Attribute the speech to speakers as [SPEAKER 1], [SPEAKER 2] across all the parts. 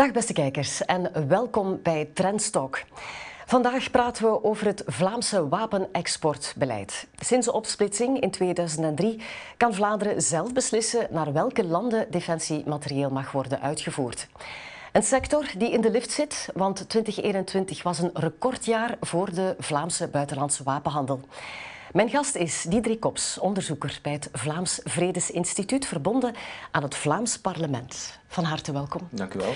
[SPEAKER 1] Dag beste kijkers en welkom bij Trendstock. Vandaag praten we over het Vlaamse wapenexportbeleid. Sinds de opsplitsing in 2003 kan Vlaanderen zelf beslissen naar welke landen defensiematerieel mag worden uitgevoerd. Een sector die in de lift zit, want 2021 was een recordjaar voor de Vlaamse buitenlandse wapenhandel. Mijn gast is Diederik Kops, onderzoeker bij het Vlaams Vredesinstituut, verbonden aan het Vlaams Parlement. Van harte welkom.
[SPEAKER 2] Dank u wel.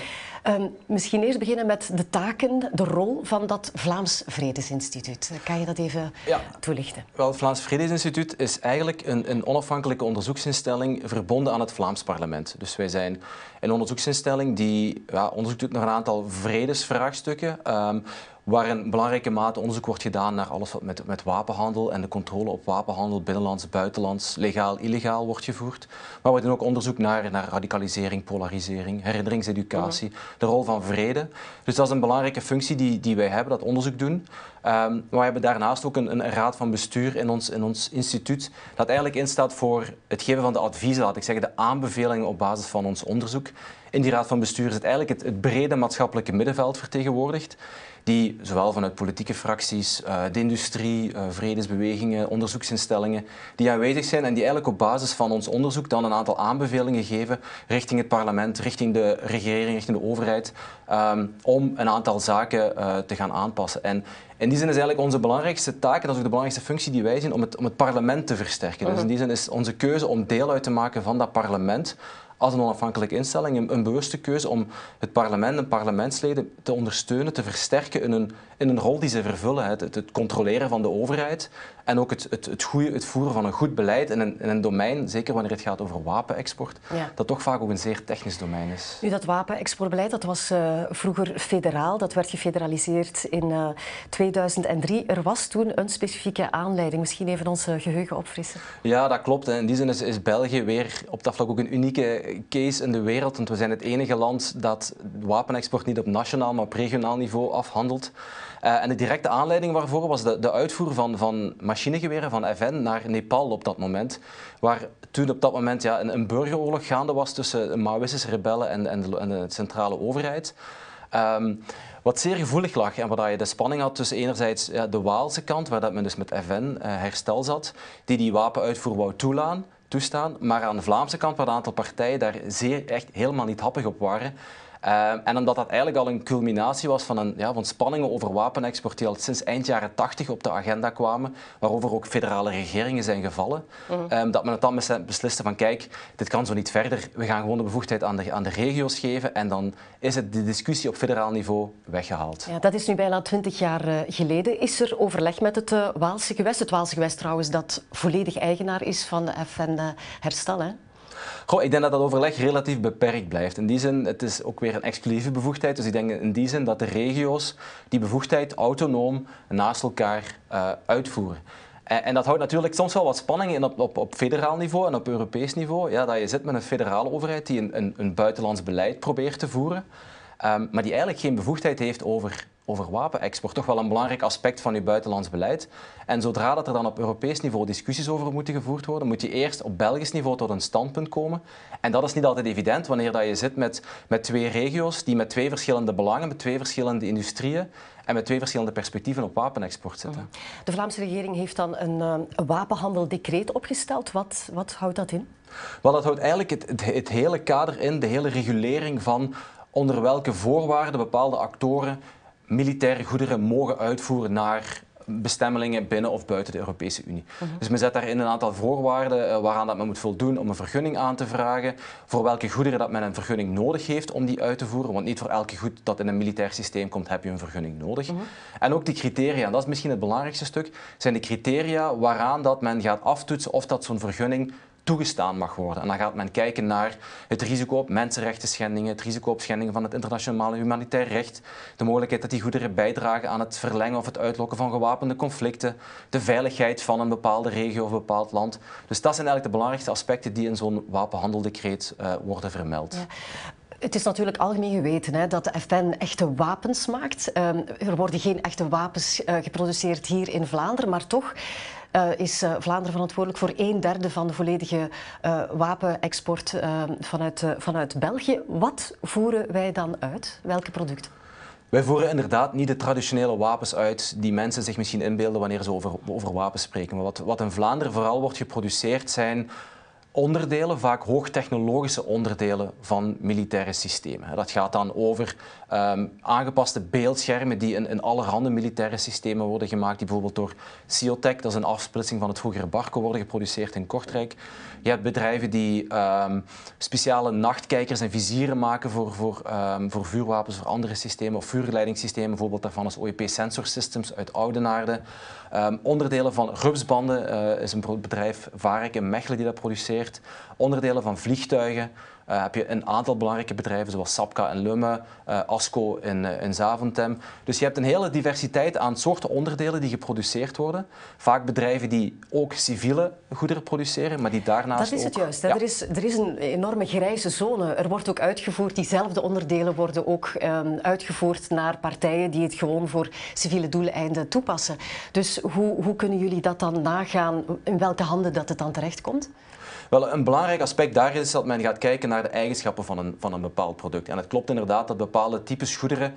[SPEAKER 1] Um, misschien eerst beginnen met de taken, de rol van dat Vlaams Vredesinstituut. Kan je dat even ja. toelichten?
[SPEAKER 2] Wel, het Vlaams Vredesinstituut is eigenlijk een, een, onafhankelijke onderzoeksinstelling verbonden aan het Vlaams parlement. Dus wij zijn een onderzoeksinstelling die ja, onderzoek doet naar een aantal vredesvraagstukken. Um, waar een belangrijke mate onderzoek wordt gedaan naar alles wat met, met wapenhandel en de controle op wapenhandel, binnenlands, buitenlands, legaal, illegaal wordt gevoerd. Maar we doen ook onderzoek naar, naar radicalisering, polarisering, herinneringseducatie, mhm. de rol van vrede. Dus dat is een belangrijke functie die, die wij hebben, dat onderzoek doen. Um, maar we hebben daarnaast ook een, een, raad van bestuur in ons, in ons instituut dat eigenlijk instaat voor het geven van de adviezen, laat ik zeggen, de aanbevelingen op basis van ons onderzoek. In die raad van bestuur is het eigenlijk het, het brede maatschappelijke middenveld vertegenwoordigd die zowel vanuit politieke fracties, eh, de industrie, eh, vredesbewegingen, onderzoeksinstellingen, die aanwezig zijn en die eigenlijk op basis van ons onderzoek dan een aantal aanbevelingen geven richting het parlement, richting de regering, richting de overheid, um, om een aantal zaken uh, te gaan aanpassen. En in die zin is eigenlijk onze belangrijkste taak, en dat is ook de belangrijkste functie die wij zien, om het, om het parlement te versterken. Dus in mhm. die zin is onze keuze om deel uit te maken van dat parlement als een onafhankelijke instelling een, een, bewuste keuze om het parlement en parlementsleden te ondersteunen, te versterken in een, in een rol die ze vervullen. Het, het, het controleren van de overheid en ook het, het, het, goede, het voeren van een goed beleid in een, in een domein, zeker wanneer het gaat over wapenexport, dat toch vaak ook een zeer technisch domein is.
[SPEAKER 1] Nu, dat wapenexportbeleid dat was uh, vroeger federaal, dat werd gefederaliseerd in uh, eh, 2003. Er was toen een specifieke aanleiding. Misschien even ons geheugen opfrissen.
[SPEAKER 2] Ja, dat klopt. In die zin is, is België weer op dat vlak ook een unieke case in de wereld, want we zijn het enige land dat wapenexport niet op nationaal, maar op regionaal niveau afhandelt. Uh, en de directe aanleiding waarvoor was de, de uitvoer van, van machinegeweren van FN naar Nepal op dat moment. Waar toen op dat moment ja, een, een burgeroorlog gaande was tussen Maoïstische rebellen en, en, de, en de centrale overheid. Um, wat zeer gevoelig lag en waar je de spanning had tussen enerzijds ja, de Waalse kant, waar dat men dus met FN uh, herstel zat, die die wapenuitvoer wou toelaan, toestaan, maar aan de Vlaamse kant waar een aantal partijen daar zeer echt helemaal niet happig op waren. Uh, en omdat dat eigenlijk al een culminatie was van, een, ja, van spanningen over wapenexport die al sinds eind jaren 80 op de agenda kwamen, waarover ook federale regeringen zijn gevallen, uh dat men het dan besliste van kijk, dit kan zo niet verder, we gaan gewoon de bevoegdheid aan de, aan de regio's geven en dan is het de discussie op federaal niveau weggehaald.
[SPEAKER 1] Ja, dat is nu bijna twintig jaar uh, geleden. Is er overleg met het uh, Waalse gewest, het Waalse gewest trouwens dat volledig eigenaar is van FN Herstel, hè?
[SPEAKER 2] Goh, ik denk dat dat overleg relatief beperkt blijft. In die zin, het is ook weer een exclusieve bevoegdheid. Dus ik denk in die zin dat de regio's die bevoegdheid autonoom naast elkaar uh, uitvoeren. En, dat houdt natuurlijk soms wel wat spanning in op, op, op federaal niveau en op Europees niveau. Ja, dat je zit met een federale overheid die een, een, een buitenlands beleid probeert te voeren. Um, maar die eigenlijk geen bevoegdheid heeft over over wapenexport. Toch wel een belangrijk aspect van je buitenlands beleid. En zodra dat er dan op Europees niveau discussies over moeten gevoerd worden, moet je eerst op Belgisch niveau tot een standpunt komen. En dat is niet altijd evident wanneer dat je zit met, met twee regio's die met twee verschillende belangen, met twee verschillende industrieën en met twee verschillende perspectieven op wapenexport zitten. Mhm.
[SPEAKER 1] De Vlaamse regering heeft dan een, uh, wapenhandeldecreet opgesteld. Wat, wat houdt dat in?
[SPEAKER 2] Wel, dat houdt eigenlijk het, het, het hele kader in, de hele regulering van onder welke voorwaarden bepaalde actoren militaire goederen mogen uitvoeren naar bestemmingen binnen of buiten de Europese Unie. Mhm. Dus men zet daarin een aantal voorwaarden uh, waaraan dat men moet voldoen om een vergunning aan te vragen, voor welke goederen dat men een vergunning nodig heeft om die uit te voeren, want niet voor elke goed dat in een militair systeem komt heb je een vergunning nodig. Mhm. En ook die criteria, en dat is misschien het belangrijkste stuk, zijn de criteria waaraan dat men gaat aftoetsen of dat zo'n vergunning toegestaan mag worden. En dan gaat men kijken naar het risico op mensenrechten schendingen, het risico op schendingen van het internationale humanitair recht, de mogelijkheid dat die goederen bijdragen aan het verlengen of het uitlokken van gewapende conflicten, de veiligheid van een bepaalde regio of een bepaald land. Dus dat zijn eigenlijk de belangrijkste aspecten die in zo'n wapenhandeldecreet uh, worden vermeld. Ja.
[SPEAKER 1] Het is natuurlijk algemeen geweten hè, dat de FN echte wapens maakt. Um, er worden geen echte wapens uh, geproduceerd hier in Vlaanderen, maar toch is Vlaanderen verantwoordelijk voor een derde van de volledige wapenexport vanuit, vanuit België. Wat voeren wij dan uit? Welke producten?
[SPEAKER 2] Wij voeren inderdaad niet de traditionele wapens uit die mensen zich misschien inbeelden wanneer ze over, over wapens spreken. Maar wat, wat in Vlaanderen vooral wordt geproduceerd zijn onderdelen, vaak hoogtechnologische onderdelen van militaire systemen. Dat gaat dan over um, aangepaste beeldschermen die in, in allerhande militaire systemen worden gemaakt, die bijvoorbeeld door Ciotec, dat is een afsplitsing van het vroegere Barco, worden geproduceerd in Kortrijk. Je hebt bedrijven die um, speciale nachtkijkers en vizieren maken voor, voor, um, voor vuurwapens, voor andere systemen, of vuurleidingssystemen. Bijvoorbeeld daarvan is OEP Sensor Systems uit Oudenaarde. onderdelen van rupsbanden uh, is een bedrijf, Varek in Mechelen, die dat produceert. Onderdelen van vliegtuigen. Uh, heb je een aantal belangrijke bedrijven zoals Sapka en Lumme, uh, Asco in, in Zaventem. Dus je hebt een hele diversiteit aan soorten onderdelen die geproduceerd worden. Vaak bedrijven die ook civiele goederen produceren, maar die daarnaast
[SPEAKER 1] Dat is het juist. Ja. Er, is, er is een enorme grijze zone. Er wordt ook uitgevoerd, diezelfde onderdelen worden ook um, uitgevoerd naar partijen die het gewoon voor civiele doeleinden toepassen. Dus hoe, hoe kunnen jullie dat dan nagaan, in welke handen dat het dan terechtkomt?
[SPEAKER 2] Wel, een belangrijk aspect daar is dat men gaat kijken naar de eigenschappen van een, van een bepaald product. En het klopt inderdaad dat bepaalde types goederen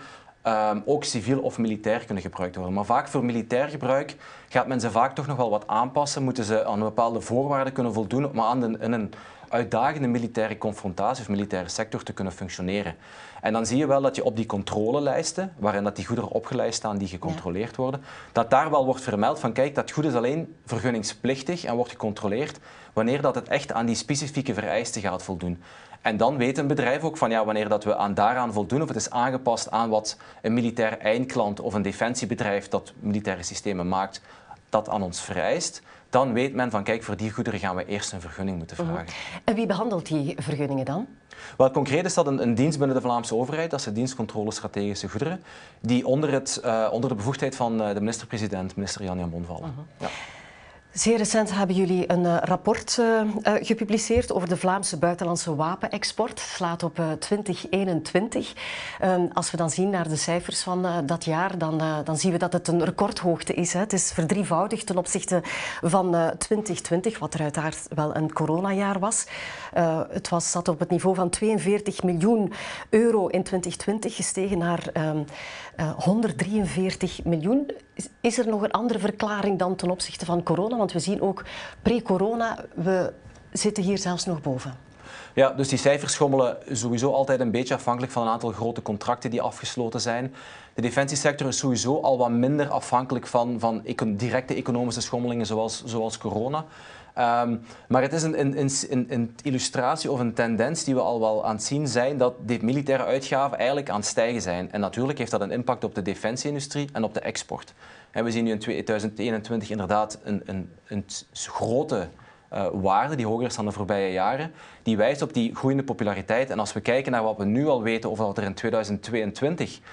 [SPEAKER 2] um, ook civiel of militair kunnen gebruikt worden. Maar vaak voor militair gebruik gaat men ze vaak toch nog wel wat aanpassen. Moeten ze aan bepaalde voorwaarden kunnen voldoen om aan de, in een uitdagende militaire confrontatie of militaire sector te kunnen functioneren. En dan zie je wel dat je op die controlelijsten, waarin dat die goederen opgelijst staan die gecontroleerd worden, dat daar wel wordt vermeld van kijk, dat goed is alleen vergunningsplichtig en wordt gecontroleerd wanneer dat het echt aan die specifieke vereisten gaat voldoen. En dan weet een bedrijf ook van ja, wanneer dat we aan daaraan voldoen of het is aangepast aan wat een militair eindklant of een defensiebedrijf dat militaire systemen maakt, dat aan ons vereist, dan weet men van kijk, voor die goederen gaan we eerst een vergunning moeten mhm. vragen.
[SPEAKER 1] En wie behandelt die vergunningen dan?
[SPEAKER 2] Wel, concreet is dat een, een, dienst binnen de Vlaamse overheid, dat is de dienstcontrole strategische goederen, die onder, het, uh, onder de bevoegdheid van uh, de minister-president, minister Jan Jan Bonvallen. Uh -huh. ja.
[SPEAKER 1] Zeer recent hebben jullie een uh, rapport uh, uh, gepubliceerd over de Vlaamse buitenlandse wapenexport. Slaat op 2021. Ehm, als we dan zien naar de cijfers van dat jaar, dan, dan, zien we dat het een recordhoogte is. Hè. Het is verdrievoudigd ten opzichte van 2020, wat er uiteraard wel een coronajaar was. het was, zat op het niveau van 42 miljoen euro in 2020, gestegen naar 143 miljoen. Is, er nog een andere verklaring dan ten opzichte van corona? Want we zien ook pre-corona, we zitten hier zelfs nog boven.
[SPEAKER 2] Ja, dus die cijfers schommelen sowieso altijd een beetje afhankelijk van een aantal grote contracten die afgesloten zijn. De defensiesector is sowieso al wat minder afhankelijk van, van directe economische schommelingen zoals, zoals corona. Um, maar het is een, een, een, een, illustratie of een tendens die we al wel aan het zien zijn dat de militaire uitgaven eigenlijk aan het stijgen zijn. En natuurlijk heeft dat een impact op de defensieindustrie en op de export. En we zien nu in 2021 inderdaad een, grote uh, waarde die hoger is dan de voorbije jaren. Die wijst op die groeiende populariteit. En als we kijken naar wat we nu al weten over wat er in 2022 uh,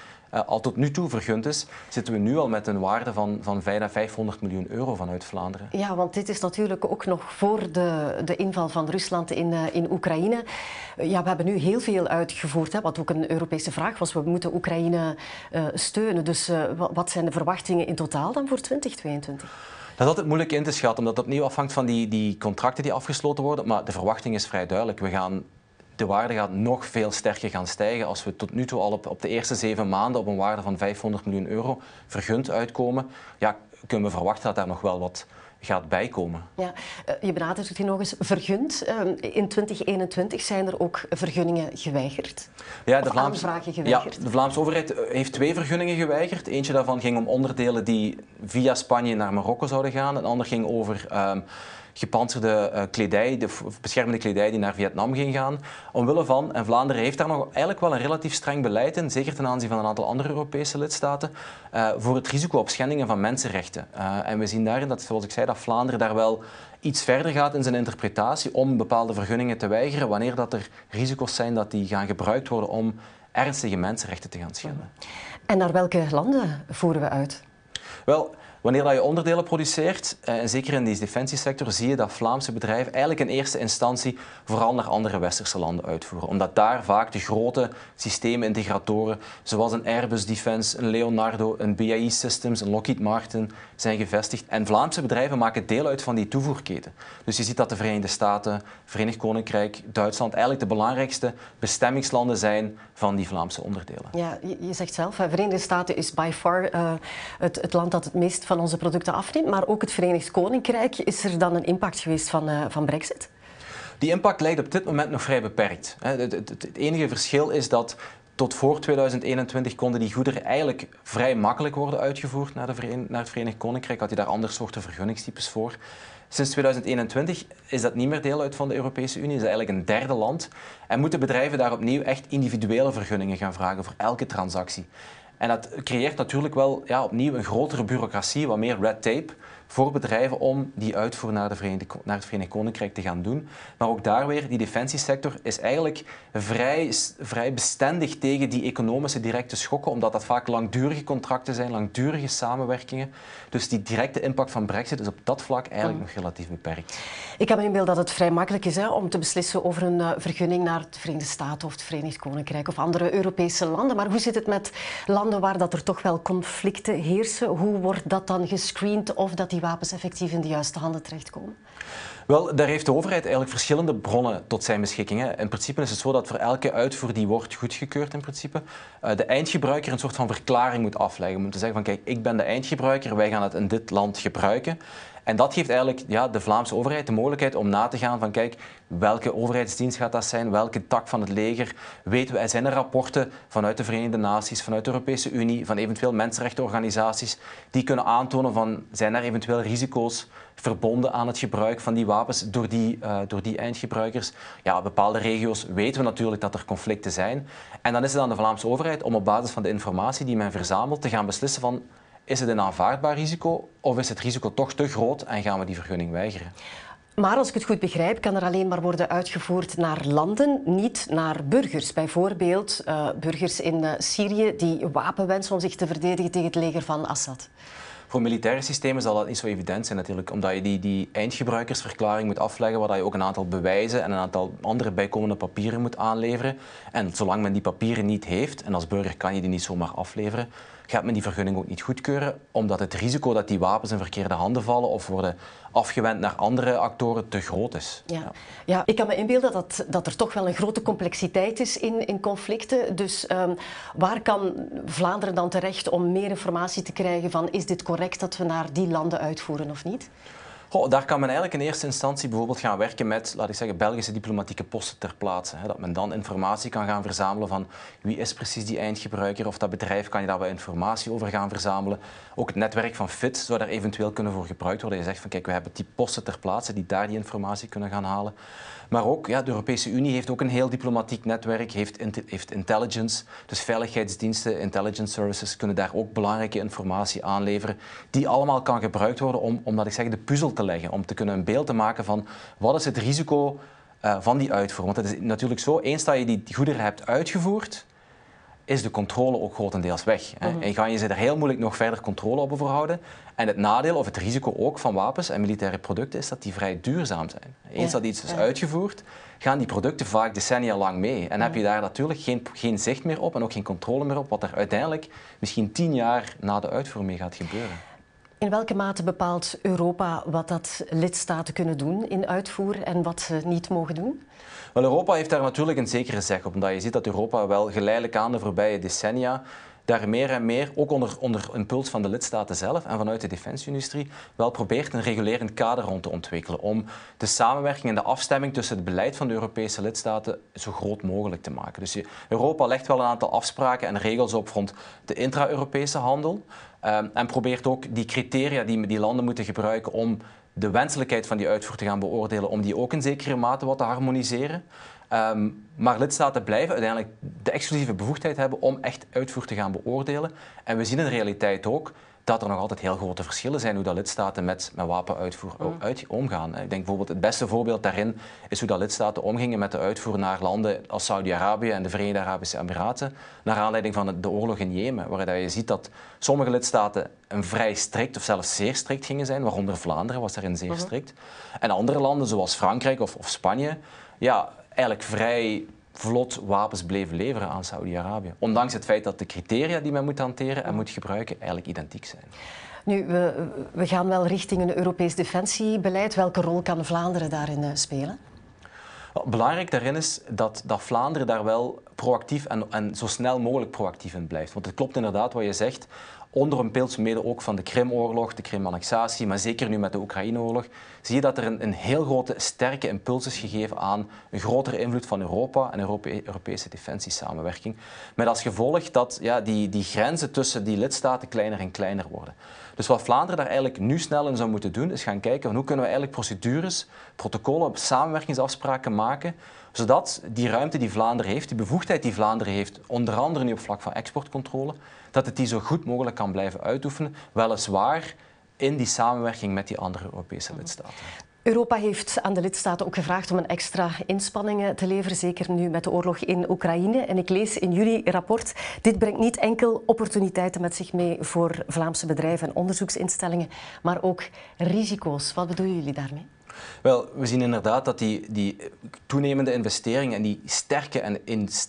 [SPEAKER 2] al tot nu toe vergund is, zitten we nu al met een waarde van, van bijna 500 miljoen euro vanuit Vlaanderen.
[SPEAKER 1] Ja, want dit is natuurlijk ook nog voor de, de inval van Rusland in, uh, in Oekraïne. ja, we hebben nu heel veel uitgevoerd, hè, wat ook een Europese vraag was. We moeten Oekraïne uh, steunen. Dus wat zijn de verwachtingen in totaal dan voor 2022?
[SPEAKER 2] Dat is altijd moeilijk in te schatten, omdat het opnieuw afhangt van die, die contracten die afgesloten worden. Maar de verwachting is vrij duidelijk. We gaan de waarde gaat nog veel sterker gaan stijgen. Als we tot nu toe al op, op de eerste zeven maanden op een waarde van 500 miljoen euro vergund uitkomen, ja, kunnen we verwachten dat daar nog wel wat gaat bijkomen.
[SPEAKER 1] Ja, eh, je benadrukt het hier nog eens vergund. Ehm, in 2021 zijn er ook vergunningen geweigerd. Ja, de geweigerd.
[SPEAKER 2] Ja, de Vlaamse overheid eh, heeft twee vergunningen geweigerd. Eentje daarvan ging om onderdelen die via Spanje naar Marokko zouden gaan. Een ander ging over um, gepantserde uh, kledij, de beschermende kledij die naar Vietnam ging gaan. Omwille van, en Vlaanderen heeft daar nog eigenlijk wel een relatief streng beleid in, zeker ten aanzien van een aantal andere Europese lidstaten, uh, voor het risico op schendingen van mensenrechten. Uh, en we zien daarin dat, zoals ik zei, dat Vlaanderen daar wel iets verder gaat in zijn interpretatie om bepaalde vergunningen te weigeren wanneer dat er risico's zijn dat die gaan gebruikt worden om ernstige mensenrechten te gaan schenden.
[SPEAKER 1] En naar welke landen voeren we uit?
[SPEAKER 2] Wel, Wanneer je onderdelen produceert, eh, en zeker in deze defensiesector, zie je dat Vlaamse bedrijven eigenlijk in eerste instantie vooral naar andere westerse landen uitvoeren. Omdat daar vaak de grote systeemintegratoren, zoals een Airbus Defence, een Leonardo, een BAE Systems, een Lockheed Martin, zijn gevestigd. En Vlaamse bedrijven maken deel uit van die toevoerketen. Dus je ziet dat de Verenigde Staten, Verenigd Koninkrijk, Duitsland eigenlijk de belangrijkste bestemmingslanden zijn van die Vlaamse onderdelen.
[SPEAKER 1] Ja, je, zegt zelf, de Verenigde Staten is by far uh, het, het, land dat het meest van onze producten afneemt, maar ook het Verenigd Koninkrijk. Is er dan een impact geweest van, uh, van Brexit?
[SPEAKER 2] Die impact lijkt op dit moment nog vrij beperkt. Het enige verschil is dat tot voor 2021 konden die goederen eigenlijk vrij makkelijk worden uitgevoerd naar, de naar het Verenigd Koninkrijk. Had je daar andere soorten vergunningstypes voor. Sinds 2021 is dat niet meer deel uit van de Europese Unie, is eigenlijk een derde land. En moeten bedrijven daar opnieuw echt individuele vergunningen gaan vragen voor elke transactie. En dat creëert natuurlijk wel ja, opnieuw een grotere bureaucratie, wat meer red tape voor bedrijven om die uitvoer naar, de Verenigde, naar het Verenigd Koninkrijk te gaan doen. Maar ook daar weer, die defensiesector is eigenlijk vrij, vrij bestendig tegen die economische directe schokken, omdat dat vaak langdurige contracten zijn, langdurige samenwerkingen. Dus die directe impact van brexit is op dat vlak eigenlijk nog relatief beperkt.
[SPEAKER 1] Ik kan me inbeelden dat het vrij makkelijk is hè, om te beslissen over een uh, vergunning naar de Verenigde Staten of het Verenigd Koninkrijk of andere Europese landen. Maar hoe zit het met landen waar dat er toch wel conflicten heersen? Hoe wordt dat dan gescreend of dat die wapens effectief in de juiste handen terechtkomen?
[SPEAKER 2] Wel, daar heeft de overheid eigenlijk verschillende bronnen tot zijn beschikking. In principe is het zo dat voor elke uitvoer die wordt goedgekeurd, in principe, eh, de eindgebruiker een soort van verklaring moet afleggen. Te zeggen van kijk, ik ben de eindgebruiker, wij gaan het in dit land gebruiken. En dat geeft eigenlijk ja, de Vlaamse overheid de mogelijkheid om na te gaan van kijk, welke overheidsdienst gaat dat zijn, welke tak van het leger, weten we, zijn er rapporten vanuit de Verenigde Naties, vanuit de Europese Unie, van eventueel mensenrechtenorganisaties, die kunnen aantonen van zijn er eventueel risico's verbonden aan het gebruik van die wapens door die, uh, door die eindgebruikers. Ja, bepaalde regio's weten we natuurlijk dat er conflicten zijn. En dan is het aan de Vlaamse overheid om op basis van de informatie die men verzamelt te gaan beslissen van is het een aanvaardbaar risico of is het risico toch te groot en gaan we die vergunning weigeren?
[SPEAKER 1] Maar als ik het goed begrijp, kan er alleen maar worden uitgevoerd naar landen, niet naar burgers. Bijvoorbeeld uh, burgers in uh, Syrië die wapen wensen om zich te verdedigen tegen het leger van Assad.
[SPEAKER 2] Voor militaire systemen zal dat niet zo evident zijn natuurlijk, omdat je die, die eindgebruikersverklaring moet afleggen, waar je ook een aantal bewijzen en een aantal andere bijkomende papieren moet aanleveren. En zolang men die papieren niet heeft, en als burger kan je die niet zomaar afleveren, gaat men die vergunning ook niet goedkeuren, omdat het risico dat die wapens in verkeerde handen vallen of worden afgewend naar andere actoren te groot is.
[SPEAKER 1] Ja, ja. ik kan me inbeelden dat, dat er toch wel een grote complexiteit is in, in conflicten. Dus um, waar kan Vlaanderen dan terecht om meer informatie te krijgen van is dit correct dat we naar die landen uitvoeren of niet?
[SPEAKER 2] Daar kan men eigenlijk in eerste instantie bijvoorbeeld gaan werken met, laat ik zeggen, Belgische diplomatieke posten ter plaatse. Dat men dan informatie kan gaan verzamelen van wie is precies die eindgebruiker of dat bedrijf, kan je daar wel informatie over gaan verzamelen. Ook het netwerk van FIT zou daar eventueel kunnen voor gebruikt worden. Je zegt van kijk, we hebben die posten ter plaatse die daar die informatie kunnen gaan halen. Maar ook, ja, de Europese Unie heeft ook een heel diplomatiek netwerk, heeft, heeft intelligence, dus veiligheidsdiensten, intelligence services kunnen daar ook belangrijke informatie aanleveren, die allemaal kan gebruikt worden om, om dat ik zeg, de puzzel te leggen, om te kunnen een beeld te maken van wat is het risico uh, van die uitvoer. Want het is natuurlijk zo, eens dat je die goederen hebt uitgevoerd, is de controle ook grotendeels weg. Hè. Mhm. En ga je ze er heel moeilijk nog verder controle op overhouden. En het nadeel of het risico ook van wapens en militaire producten is dat die vrij duurzaam zijn. Eens dat iets is uitgevoerd, gaan die producten vaak decennia lang mee. En heb je daar natuurlijk geen, geen zicht meer op en ook geen controle meer op wat er uiteindelijk misschien tien jaar na de uitvoer mee gaat gebeuren.
[SPEAKER 1] In welke mate bepaalt Europa wat dat lidstaten kunnen doen in uitvoer en wat ze niet mogen doen?
[SPEAKER 2] Wel, Europa heeft daar natuurlijk een zekere zeg op, omdat je ziet dat Europa wel geleidelijk aan de voorbije decennia daar meer en meer, ook onder, onder impuls van de lidstaten zelf en vanuit de defensieindustrie, wel probeert een regulerend kader rond te ontwikkelen om de samenwerking en de afstemming tussen het beleid van de Europese lidstaten zo groot mogelijk te maken. Dus Europa legt wel een aantal afspraken en regels op rond de intra-Europese handel um, en probeert ook die criteria die die landen moeten gebruiken om de wenselijkheid van die uitvoer te gaan beoordelen, om die ook in zekere mate wat te harmoniseren. Ehm, maar lidstaten blijven uiteindelijk de exclusieve bevoegdheid hebben om echt uitvoer te gaan beoordelen. En we zien in de realiteit ook dat er nog altijd heel grote verschillen zijn hoe dat lidstaten met, met wapenuitvoer mm. uit, omgaan. Ik denk bijvoorbeeld het beste voorbeeld daarin is hoe dat lidstaten omgingen met de uitvoer naar landen als Saudi-Arabië en de Verenigde Arabische Emiraten, naar aanleiding van de oorlog in Jemen, waar je ziet dat sommige lidstaten een vrij strikt of zelfs zeer strikt gingen zijn, waaronder Vlaanderen was daarin zeer mhm. strikt. En andere landen zoals Frankrijk of, of Spanje, ja, eigenlijk vrij vlot wapens bleven leveren aan Saudi-Arabië. Ondanks het feit dat de criteria die men moet hanteren en moet gebruiken eigenlijk identiek zijn.
[SPEAKER 1] Nu, we, we gaan wel richting een Europees defensiebeleid. Welke rol kan Vlaanderen daarin eh, spelen?
[SPEAKER 2] Belangrijk daarin is dat, dat Vlaanderen daar wel proactief en, en, zo snel mogelijk proactief in blijft. Want het klopt inderdaad wat je zegt onder een beeld mede ook van de Krimoorlog, de Krim-annexatie, maar zeker nu met de Oekraïneoorlog, zie je dat er een, een, heel grote, sterke impuls is gegeven aan een grotere invloed van Europa en Europe Europese defensiesamenwerking. Met als gevolg dat ja, die, die grenzen tussen die lidstaten kleiner en kleiner worden. Dus wat Vlaanderen daar eigenlijk nu snel in zou moeten doen, is gaan kijken van hoe kunnen we eigenlijk procedures, protocollen, samenwerkingsafspraken maken, zodat die ruimte die Vlaanderen heeft, die bevoegdheid die Vlaanderen heeft, onder andere nu op vlak van exportcontrole, dat het die zo goed mogelijk kan blijven uitoefenen, weliswaar in die samenwerking met die andere Europese lidstaten.
[SPEAKER 1] Europa heeft aan de lidstaten ook gevraagd om een extra inspanningen te leveren, zeker nu met de oorlog in Oekraïne. En ik lees in jullie rapport, dit brengt niet enkel opportuniteiten met zich mee voor Vlaamse bedrijven en onderzoeksinstellingen, maar ook risico's. Wat bedoelen jullie daarmee?
[SPEAKER 2] Wel, we zien inderdaad dat die, die toenemende investeringen en die sterke en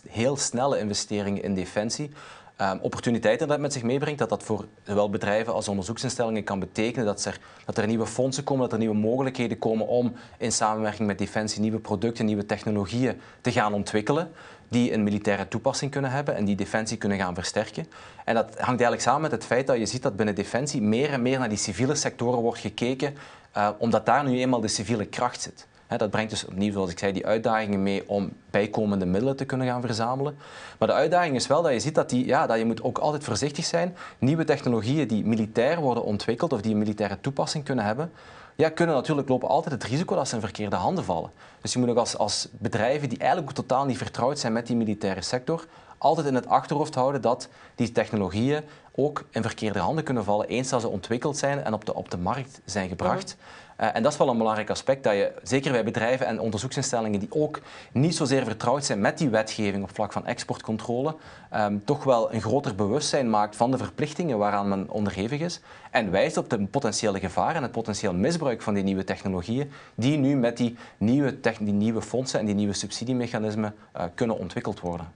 [SPEAKER 2] heel snelle investeringen in defensie um, opportuniteiten dat met zich meebrengt, dat dat voor zowel bedrijven als onderzoeksinstellingen kan betekenen dat er, dat er nieuwe fondsen komen, dat er nieuwe mogelijkheden komen om in samenwerking met Defensie nieuwe producten, nieuwe technologieën te gaan ontwikkelen die een militaire toepassing kunnen hebben en die defensie kunnen gaan versterken. En dat hangt eigenlijk samen met het feit dat je ziet dat binnen defensie meer en meer naar die civiele sectoren wordt gekeken, uh, omdat daar nu eenmaal de civiele kracht zit dat brengt dus opnieuw, zoals ik zei, die uitdagingen mee om bijkomende middelen te kunnen gaan verzamelen. Maar de uitdaging is wel dat je ziet dat, die, ja, dat je moet ook altijd voorzichtig zijn. Nieuwe technologieën die militair worden ontwikkeld of die een militaire toepassing kunnen hebben, ja, kunnen natuurlijk lopen altijd het risico dat ze in verkeerde handen vallen. Dus je moet ook als, als bedrijven die eigenlijk totaal niet vertrouwd zijn met die militaire sector, altijd in het achterhoofd houden dat die technologieën ook in verkeerde handen kunnen vallen eens dat ze ontwikkeld zijn en op de, op de markt zijn gebracht. Uh, en dat is wel een belangrijk aspect, dat je zeker bij bedrijven en onderzoeksinstellingen die ook niet zozeer vertrouwd zijn met die wetgeving op vlak van exportcontrole, um, toch wel een groter bewustzijn maakt van de verplichtingen waaraan men onderhevig is en wijst op de potentiële gevaren en het potentieel misbruik van die nieuwe technologieën die nu met die nieuwe, die nieuwe fondsen en die nieuwe subsidiemechanismen uh, kunnen ontwikkeld worden.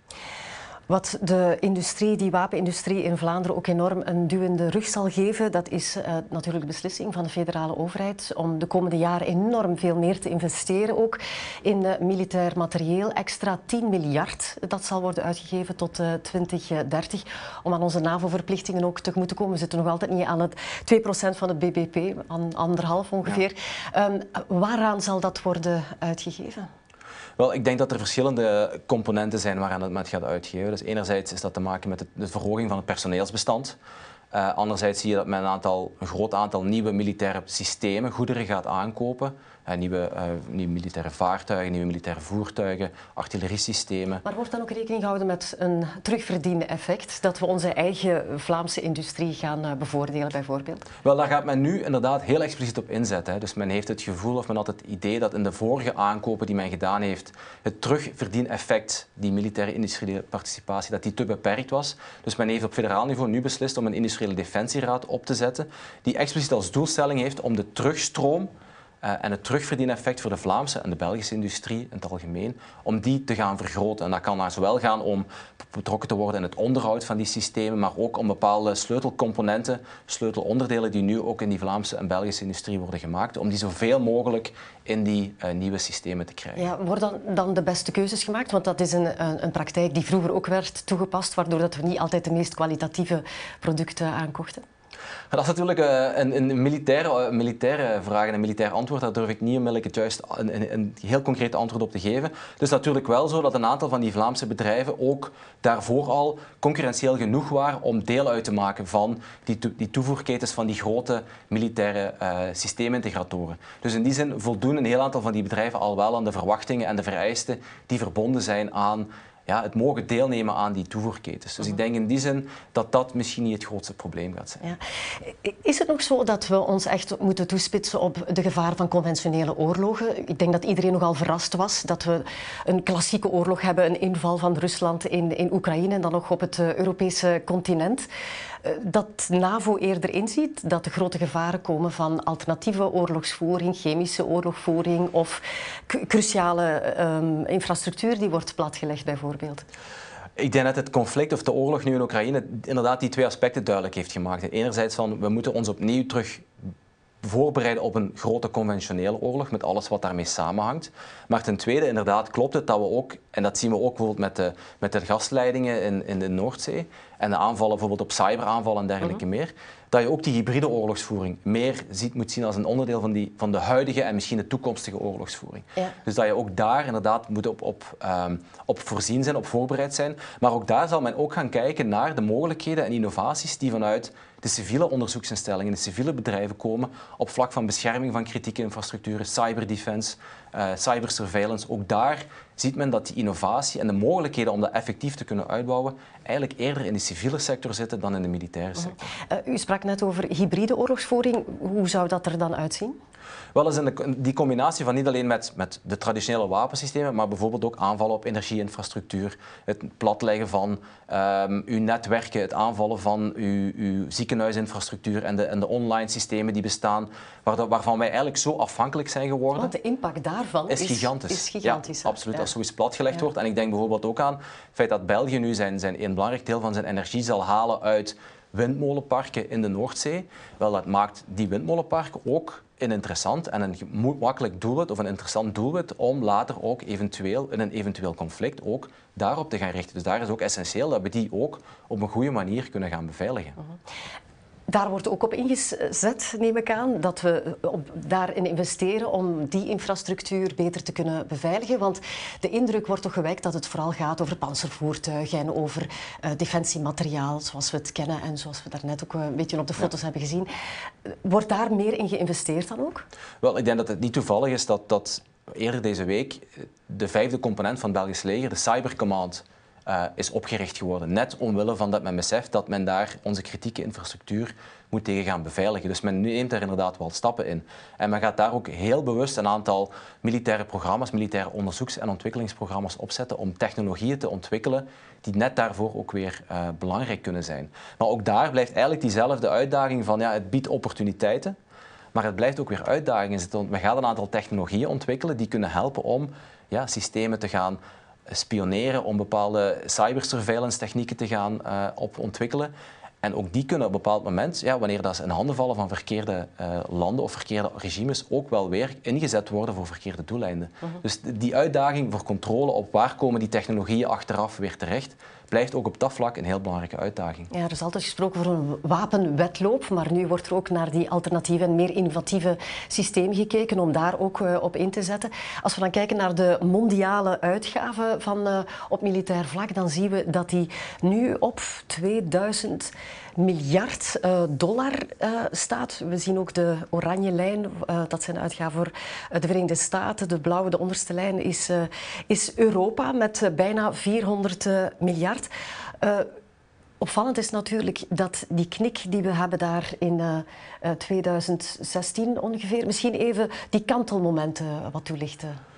[SPEAKER 1] Wat de industrie, die wapenindustrie in Vlaanderen ook enorm een duwende rug zal geven, dat is uh, natuurlijk de beslissing van de federale overheid om de komende jaren enorm veel meer te investeren ook in uh, militair materieel. Extra 10 miljard, dat zal worden uitgegeven tot uh, eh, 2030 om aan onze NAVO-verplichtingen ook tegemoet te komen. We zitten nog altijd niet aan het 2% van het BBP, aan anderhalf ongeveer. Ja. Um, waaraan zal dat worden uitgegeven?
[SPEAKER 2] Wel, ik denk dat er verschillende componenten zijn waaraan het met gaat uitgeven. Dus enerzijds is dat te maken met de verhoging van het personeelsbestand. Uh, anderzijds zie je dat men een, aantal, een groot aantal nieuwe militaire systemen, goederen gaat aankopen. Uh, nieuwe, uh, nieuwe, militaire vaartuigen, nieuwe militaire voertuigen, artilleriesystemen.
[SPEAKER 1] Maar wordt dan ook rekening gehouden met een terugverdiende effect? Dat we onze eigen Vlaamse industrie gaan bevoordelen bijvoorbeeld?
[SPEAKER 2] Wel, daar gaat men nu inderdaad heel expliciet op inzetten. Hè. Dus men heeft het gevoel of men had het idee dat in de vorige aankopen die men gedaan heeft, het terugverdieneffect, die militaire industriële participatie, dat die te beperkt was. Dus men heeft op federaal niveau nu beslist om een industriële Defensieraad op te zetten, die expliciet als doelstelling heeft om de terugstroom en het terugverdieneffect voor de Vlaamse en de Belgische industrie in het algemeen, om die te gaan vergroten. En dat kan daar zowel gaan om betrokken te worden in het onderhoud van die systemen, maar ook om bepaalde sleutelcomponenten, sleutelonderdelen die nu ook in die Vlaamse en Belgische industrie worden gemaakt, om die zoveel mogelijk in die uh, nieuwe systemen te krijgen.
[SPEAKER 1] Ja, worden dan, dan de beste keuzes gemaakt? Want dat is een, een, een praktijk die vroeger ook werd toegepast, waardoor dat we niet altijd de meest kwalitatieve producten aankochten.
[SPEAKER 2] Dat is natuurlijk eh, een, een militaire, militaire vraag en een militair antwoord. Daar durf ik niet onmiddellijk juist een, een, een, heel concreet antwoord op te geven. Het is natuurlijk wel zo dat een aantal van die Vlaamse bedrijven ook daarvoor al concurrentieel genoeg waren om deel uit te maken van die, die toevoerketens van die grote militaire uh, systeemintegratoren. Dus in die zin voldoen een heel aantal van die bedrijven al wel aan de verwachtingen en de vereisten die verbonden zijn aan ja, het mogen deelnemen aan die toevoerketens. Dus ik denk in die zin dat dat misschien niet het grootste probleem gaat zijn.
[SPEAKER 1] Ja. Is het nog zo dat we ons echt moeten toespitsen op de gevaar van conventionele oorlogen? Ik denk dat iedereen nogal verrast was dat we een klassieke oorlog hebben, een inval van Rusland in, in Oekraïne en dan nog op het eh, Europese continent. Eh, dat NAVO eerder inziet dat de grote gevaren komen van alternatieve oorlogsvoering, chemische oorlogvoering of cruciale um, infrastructuur die wordt platgelegd bijvoorbeeld.
[SPEAKER 2] Ik denk dat het conflict of de oorlog nu in Oekraïne inderdaad die twee aspecten duidelijk heeft gemaakt. Enerzijds van we moeten ons opnieuw terug voorbereiden op een grote conventionele oorlog met alles wat daarmee samenhangt. Maar ten tweede, inderdaad, klopt het dat we ook, en dat zien we ook bijvoorbeeld met de, met de gasleidingen in, in de Noordzee en de aanvallen bijvoorbeeld op cyberaanvallen en dergelijke mhm. meer, dat je ook die hybride oorlogsvoering meer ziet, moet zien als een onderdeel van, die, van de huidige en misschien de toekomstige oorlogsvoering. Dus dat je ook daar inderdaad moet op, op, um, op voorzien zijn, op voorbereid zijn. Maar ook daar zal men ook gaan kijken naar de mogelijkheden en innovaties die vanuit de civiele onderzoeksinstellingen, de civiele bedrijven komen op vlak van bescherming van kritieke infrastructuren, cyberdefense, uh, cybersurveillance. Ook daar ziet men dat die innovatie en de mogelijkheden om dat effectief te kunnen uitbouwen eigenlijk eerder in de civiele sector zitten dan in de militaire mhm. sector.
[SPEAKER 1] Uh, u sprak net over hybride oorlogsvoering. Hoe zou dat er dan uitzien?
[SPEAKER 2] Wel eens in die combinatie van niet alleen met, met de traditionele wapensystemen, maar bijvoorbeeld ook aanvallen op energieinfrastructuur, het platleggen van um, uw netwerken, het aanvallen van uw, uw ziekenhuisinfrastructuur en de, en de online systemen die bestaan, waar, waarvan wij eigenlijk zo afhankelijk zijn geworden.
[SPEAKER 1] Want de impact daarvan is,
[SPEAKER 2] gigantisch.
[SPEAKER 1] Is gigantisch
[SPEAKER 2] ja, absoluut, als zoiets platgelegd wordt. En ik denk bijvoorbeeld ook aan het feit dat België nu zijn, zijn een belangrijk deel van zijn energie zal halen uit windmolenparken in de Noordzee. Wel, dat maakt die windmolenparken ook interessant en een makkelijk doelwit of een interessant doelwit om later ook eventueel in een eventueel conflict ook daarop te gaan richten. Dus daar is ook essentieel dat we die ook op een goede manier kunnen gaan beveiligen. Mhm.
[SPEAKER 1] Daar wordt ook op ingezet, neem ik aan, dat we op, daarin investeren om die infrastructuur beter te kunnen beveiligen. Want de indruk wordt toch gewekt dat het vooral gaat over panzervoertuigen en over uh, defensiemateriaal, zoals we het kennen en zoals we daarnet ook een beetje op de foto's hebben gezien. Wordt daar meer in geïnvesteerd dan ook?
[SPEAKER 2] Wel, ik denk dat het niet toevallig is dat, dat eerder deze week de vijfde component van het Belgisch leger, de Cybercommand, uh, is opgericht geworden. Net omwille van dat men beseft dat men daar onze kritieke infrastructuur moet tegen gaan beveiligen. Dus men neemt daar inderdaad wel stappen in. En men gaat daar ook heel bewust een aantal militaire programma's, militaire onderzoeks- en ontwikkelingsprogramma's opzetten om technologieën te ontwikkelen die net daarvoor ook weer uh, belangrijk kunnen zijn. Maar ook daar blijft eigenlijk diezelfde uitdaging van ja, het biedt opportuniteiten, maar het blijft ook weer uitdagingen. We gaan een aantal technologieën ontwikkelen die kunnen helpen om ja, systemen te gaan spioneren, om bepaalde cybersurveillance technieken te gaan uh, op ontwikkelen. En ook die kunnen op een bepaald moment, ja, wanneer dat ze in handen vallen van verkeerde uh, landen of verkeerde regimes, ook wel weer ingezet worden voor verkeerde doeleinden. Uh mhm. -huh. Dus die uitdaging voor controle op waar komen die technologieën achteraf weer terecht, blijft ook op dat vlak een heel belangrijke uitdaging.
[SPEAKER 1] Ja, er is altijd gesproken over een wapenwetloop, maar nu wordt er ook naar die alternatieve en meer innovatieve systemen gekeken om daar ook uh, op in te zetten. Als we dan kijken naar de mondiale uitgaven van, uh, op militair vlak, dan zien we dat die nu op 2000 miljard uh, dollar uh, staat. We zien ook de oranje lijn, uh, dat zijn uitgaven voor de Verenigde Staten. De blauwe, de onderste lijn, is, is Europa met bijna 400 miljard. Opvallend is natuurlijk dat die knik die we hebben daar in uh, 2016 ongeveer, misschien even die kantelmomenten wat toelichten.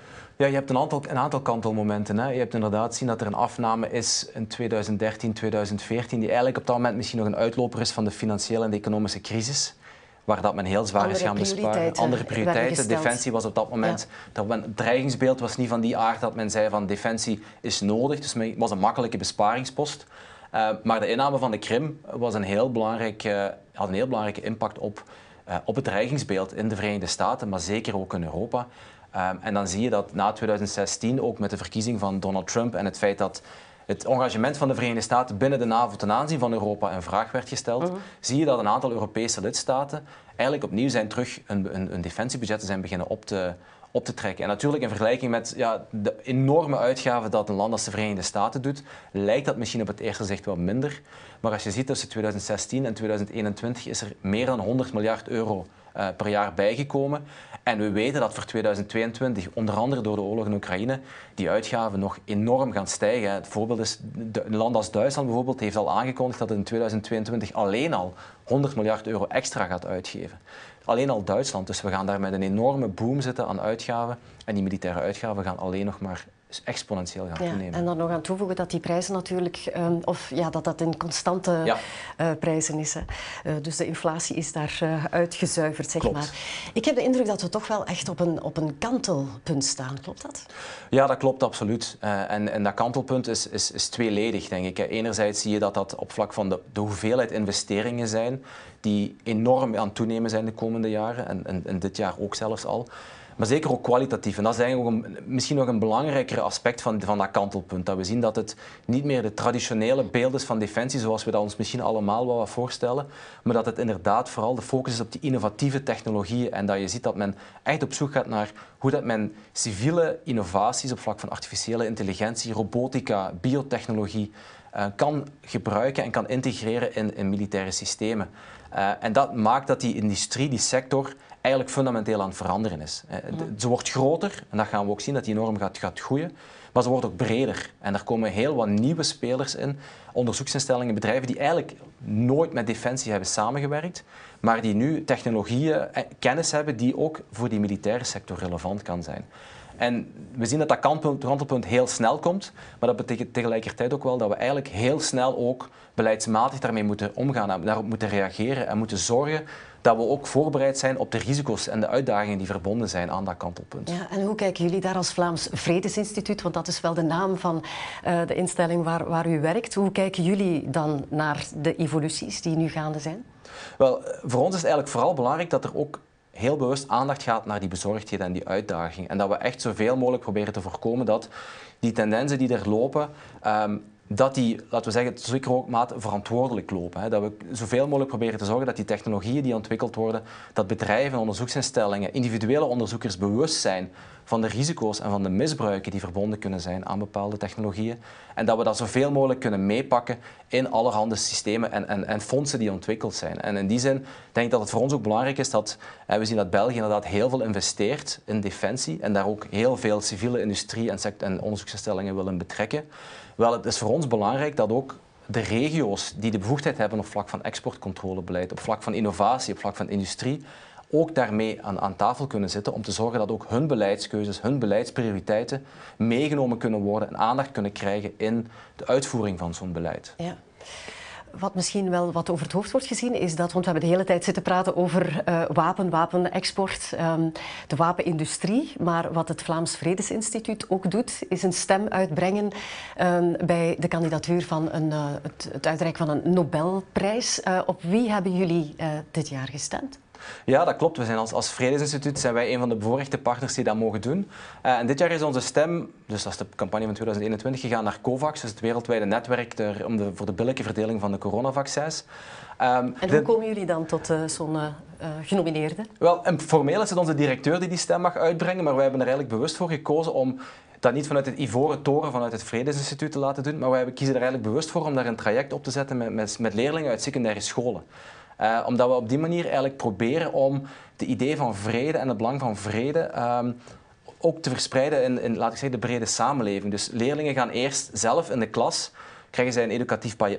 [SPEAKER 2] Ja, je hebt een aantal, een aantal kantelmomenten. Hè. Je hebt inderdaad zien dat er een afname is in 2013, 2014, die eigenlijk op dat moment misschien nog een uitloper is van de financiële en de economische crisis waar dat men heel zwaar is gaan besparen. Andere prioriteiten. Defensie was op dat moment... Dat het dreigingsbeeld was niet van die aard dat men zei van defensie is nodig. Dus het was een makkelijke besparingspost. Uh, maar de inname van de Krim was een heel belangrijk, uh, had een heel belangrijke impact op, uh, op het dreigingsbeeld in de Verenigde Staten, maar zeker ook in Europa. Um, en dan zie je dat na 2016, ook met de verkiezing van Donald Trump en het feit dat het engagement van de Verenigde Staten binnen de NAVO ten aanzien van Europa in vraag werd gesteld, mhm. zie je dat een aantal Europese lidstaten eigenlijk opnieuw zijn terug een, een, een defensiebudgetten zijn beginnen op te, op te trekken. En natuurlijk in vergelijking met ja, de enorme uitgaven dat een land als de Verenigde Staten doet, lijkt dat misschien op het eerste zicht wel minder. Maar als je ziet tussen 2016 en 2021 is er meer dan 100 miljard euro uh, per jaar bijgekomen. En we weten dat voor 2022, onder andere door de oorlog in Oekraïne, die uitgaven nog enorm gaan stijgen. Het voorbeeld is, een land als Duitsland bijvoorbeeld heeft al aangekondigd dat het in 2022 alleen al 100 miljard euro extra gaat uitgeven. Alleen al Duitsland. Dus we gaan daar met een enorme boom zitten aan uitgaven. En die militaire uitgaven gaan alleen nog maar exponentieel gaan toenemen.
[SPEAKER 1] En dan nog aan toevoegen dat die prijzen natuurlijk, ehm, of ja, dat dat in constante eh, prijzen is. Hè. Uh, dus de inflatie is daar uh, uitgezuiverd, zeg maar. Ik heb de indruk dat we toch wel echt op een, op een kantelpunt staan. Klopt dat?
[SPEAKER 2] Ja, dat klopt absoluut. en, en dat kantelpunt is, is, is tweeledig, denk ik. Enerzijds zie je dat dat op vlak van de, de hoeveelheid investeringen zijn die enorm aan het toenemen zijn de komende jaren en, en, en dit jaar ook zelfs al maar zeker ook kwalitatief. En dat is eigenlijk een, misschien nog een belangrijker aspect van, van dat kantelpunt. Dat we zien dat het niet meer de traditionele beeld is van defensie, zoals we dat ons misschien allemaal wel wat voorstellen, maar dat het inderdaad vooral de focus is op die innovatieve technologieën en dat je ziet dat men echt op zoek gaat naar hoe dat men civiele innovaties op vlak van artificiële intelligentie, robotica, biotechnologie uh, kan gebruiken en kan integreren in, in militaire systemen. Uh, en dat maakt dat die industrie, die sector, eigenlijk fundamenteel aan het veranderen is. Ze wordt groter, en dat gaan we ook zien, dat die enorm gaat, gaat groeien. Maar ze wordt ook breder. En er komen heel wat nieuwe spelers in. Onderzoeksinstellingen, bedrijven die eigenlijk nooit met defensie hebben samengewerkt, maar die nu technologieën, eh, kennis hebben die ook voor die militaire sector relevant kan zijn. En we zien dat dat kantelpunt heel snel komt, maar dat betekent tegelijkertijd ook wel dat we eigenlijk heel snel ook beleidsmatig daarmee moeten omgaan en daarop moeten reageren en moeten zorgen dat we ook voorbereid zijn op de risico's en de uitdagingen die verbonden zijn aan dat kantelpunt.
[SPEAKER 1] Ja, en hoe kijken jullie daar als Vlaams Vredesinstituut, want dat is wel de naam van uh, de instelling waar, waar u werkt, hoe kijken jullie dan naar de evoluties die nu gaande zijn?
[SPEAKER 2] Wel, voor ons is het eigenlijk vooral belangrijk dat er ook heel bewust aandacht gaat naar die bezorgdheden en die uitdagingen. En dat we echt zoveel mogelijk proberen te voorkomen dat die tendensen die er lopen, um, dat die, laten we zeggen, tot zekere ook mate verantwoordelijk lopen. Hè. Dat we zoveel mogelijk proberen te zorgen dat die technologieën die ontwikkeld worden, dat bedrijven, onderzoeksinstellingen, individuele onderzoekers bewust zijn van de risico's en van de misbruiken die verbonden kunnen zijn aan bepaalde technologieën. En dat we dat zoveel mogelijk kunnen meepakken in allerhande systemen en, en, en fondsen die ontwikkeld zijn. En in die zin denk ik dat het voor ons ook belangrijk is dat we zien dat België inderdaad heel veel investeert in defensie en daar ook heel veel civiele industrie en, en onderzoeksinstellingen willen betrekken. Wel, het is voor ons belangrijk dat ook de regio's die de bevoegdheid hebben op vlak van exportcontrolebeleid, op vlak van innovatie, op vlak van industrie, ook daarmee aan, tafel kunnen zitten om te zorgen dat ook hun beleidskeuzes, hun beleidsprioriteiten meegenomen kunnen worden en aandacht kunnen krijgen in de uitvoering van zo'n beleid.
[SPEAKER 1] Ja. Wat misschien wel wat over het hoofd wordt gezien, is dat, want we hebben de hele tijd zitten praten over uh, wapen, wapenexport, um, de wapenindustrie. Maar wat het Vlaams Vredesinstituut ook doet, is een stem uitbrengen um, bij de kandidatuur van een, uh, het, het, uitreiken van een Nobelprijs. Uh, op wie hebben jullie dit jaar gestemd?
[SPEAKER 2] Ja, dat klopt. We zijn als, als Vredesinstituut zijn wij een van de bevoorrechte partners die dat mogen doen. Uh, en dit jaar is onze stem, dus dat is de campagne van 2021, gegaan naar COVAX, dus het wereldwijde netwerk ter, om de, voor de billijke verdeling van de coronavaccins.
[SPEAKER 1] Um, en hoe komen jullie dan tot uh, zo'n uh, genomineerde?
[SPEAKER 2] Wel, formeel is het onze directeur die die stem mag uitbrengen, maar wij hebben er eigenlijk bewust voor gekozen om dat niet vanuit het Ivoren Toren, vanuit het Vredesinstituut te laten doen, maar wij kiezen er eigenlijk bewust voor om daar een traject op te zetten met, met, met leerlingen uit secundaire scholen. Uh, omdat we op die manier eigenlijk proberen om de idee van vrede en het belang van vrede um, ook te verspreiden in, in, laat ik zeggen, de brede samenleving. Dus leerlingen gaan eerst zelf in de klas, krijgen zij een educatief pa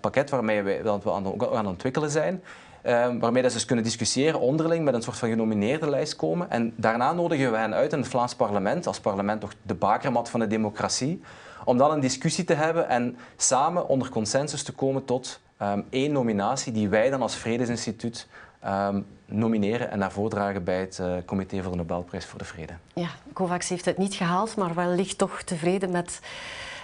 [SPEAKER 2] pakket waarmee we, dat we aan, het ontwikkelen zijn. Um, waarmee ze dus kunnen discussiëren onderling met een soort van genomineerde lijst komen. En daarna nodigen we hen uit in het Vlaams parlement, als parlement toch de bakermat van de democratie, om dan een discussie te hebben en samen onder consensus te komen tot um, één nominatie die wij dan als Vredesinstituut um, nomineren en naar voordragen bij het uh, Comité voor de Nobelprijs voor de Vrede.
[SPEAKER 1] Ja, COVAX heeft het niet gehaald, maar wellicht toch tevreden met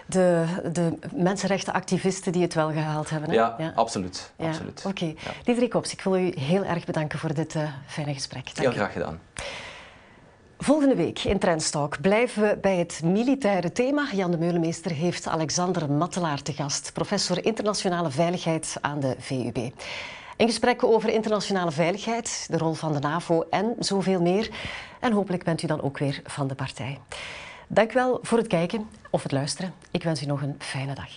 [SPEAKER 1] de, de mensenrechtenactivisten die het wel gehaald hebben. Hè?
[SPEAKER 2] Ja, ja, absoluut.
[SPEAKER 1] Ja.
[SPEAKER 2] absoluut.
[SPEAKER 1] Oké. Okay. Ja. Kops, ik wil u heel erg bedanken voor dit uh, fijne gesprek.
[SPEAKER 2] Dank heel graag gedaan.
[SPEAKER 1] Volgende week in Trendstalk blijven we bij het militaire thema. Jan de Meulemeester heeft Alexander Mattelaar te gast, professor internationale veiligheid aan de VUB. In gesprekken over internationale veiligheid, de rol van de NAVO en zoveel meer. En hopelijk bent u dan ook weer van de partij. Dank wel voor het kijken of het luisteren. Ik wens u nog een fijne dag.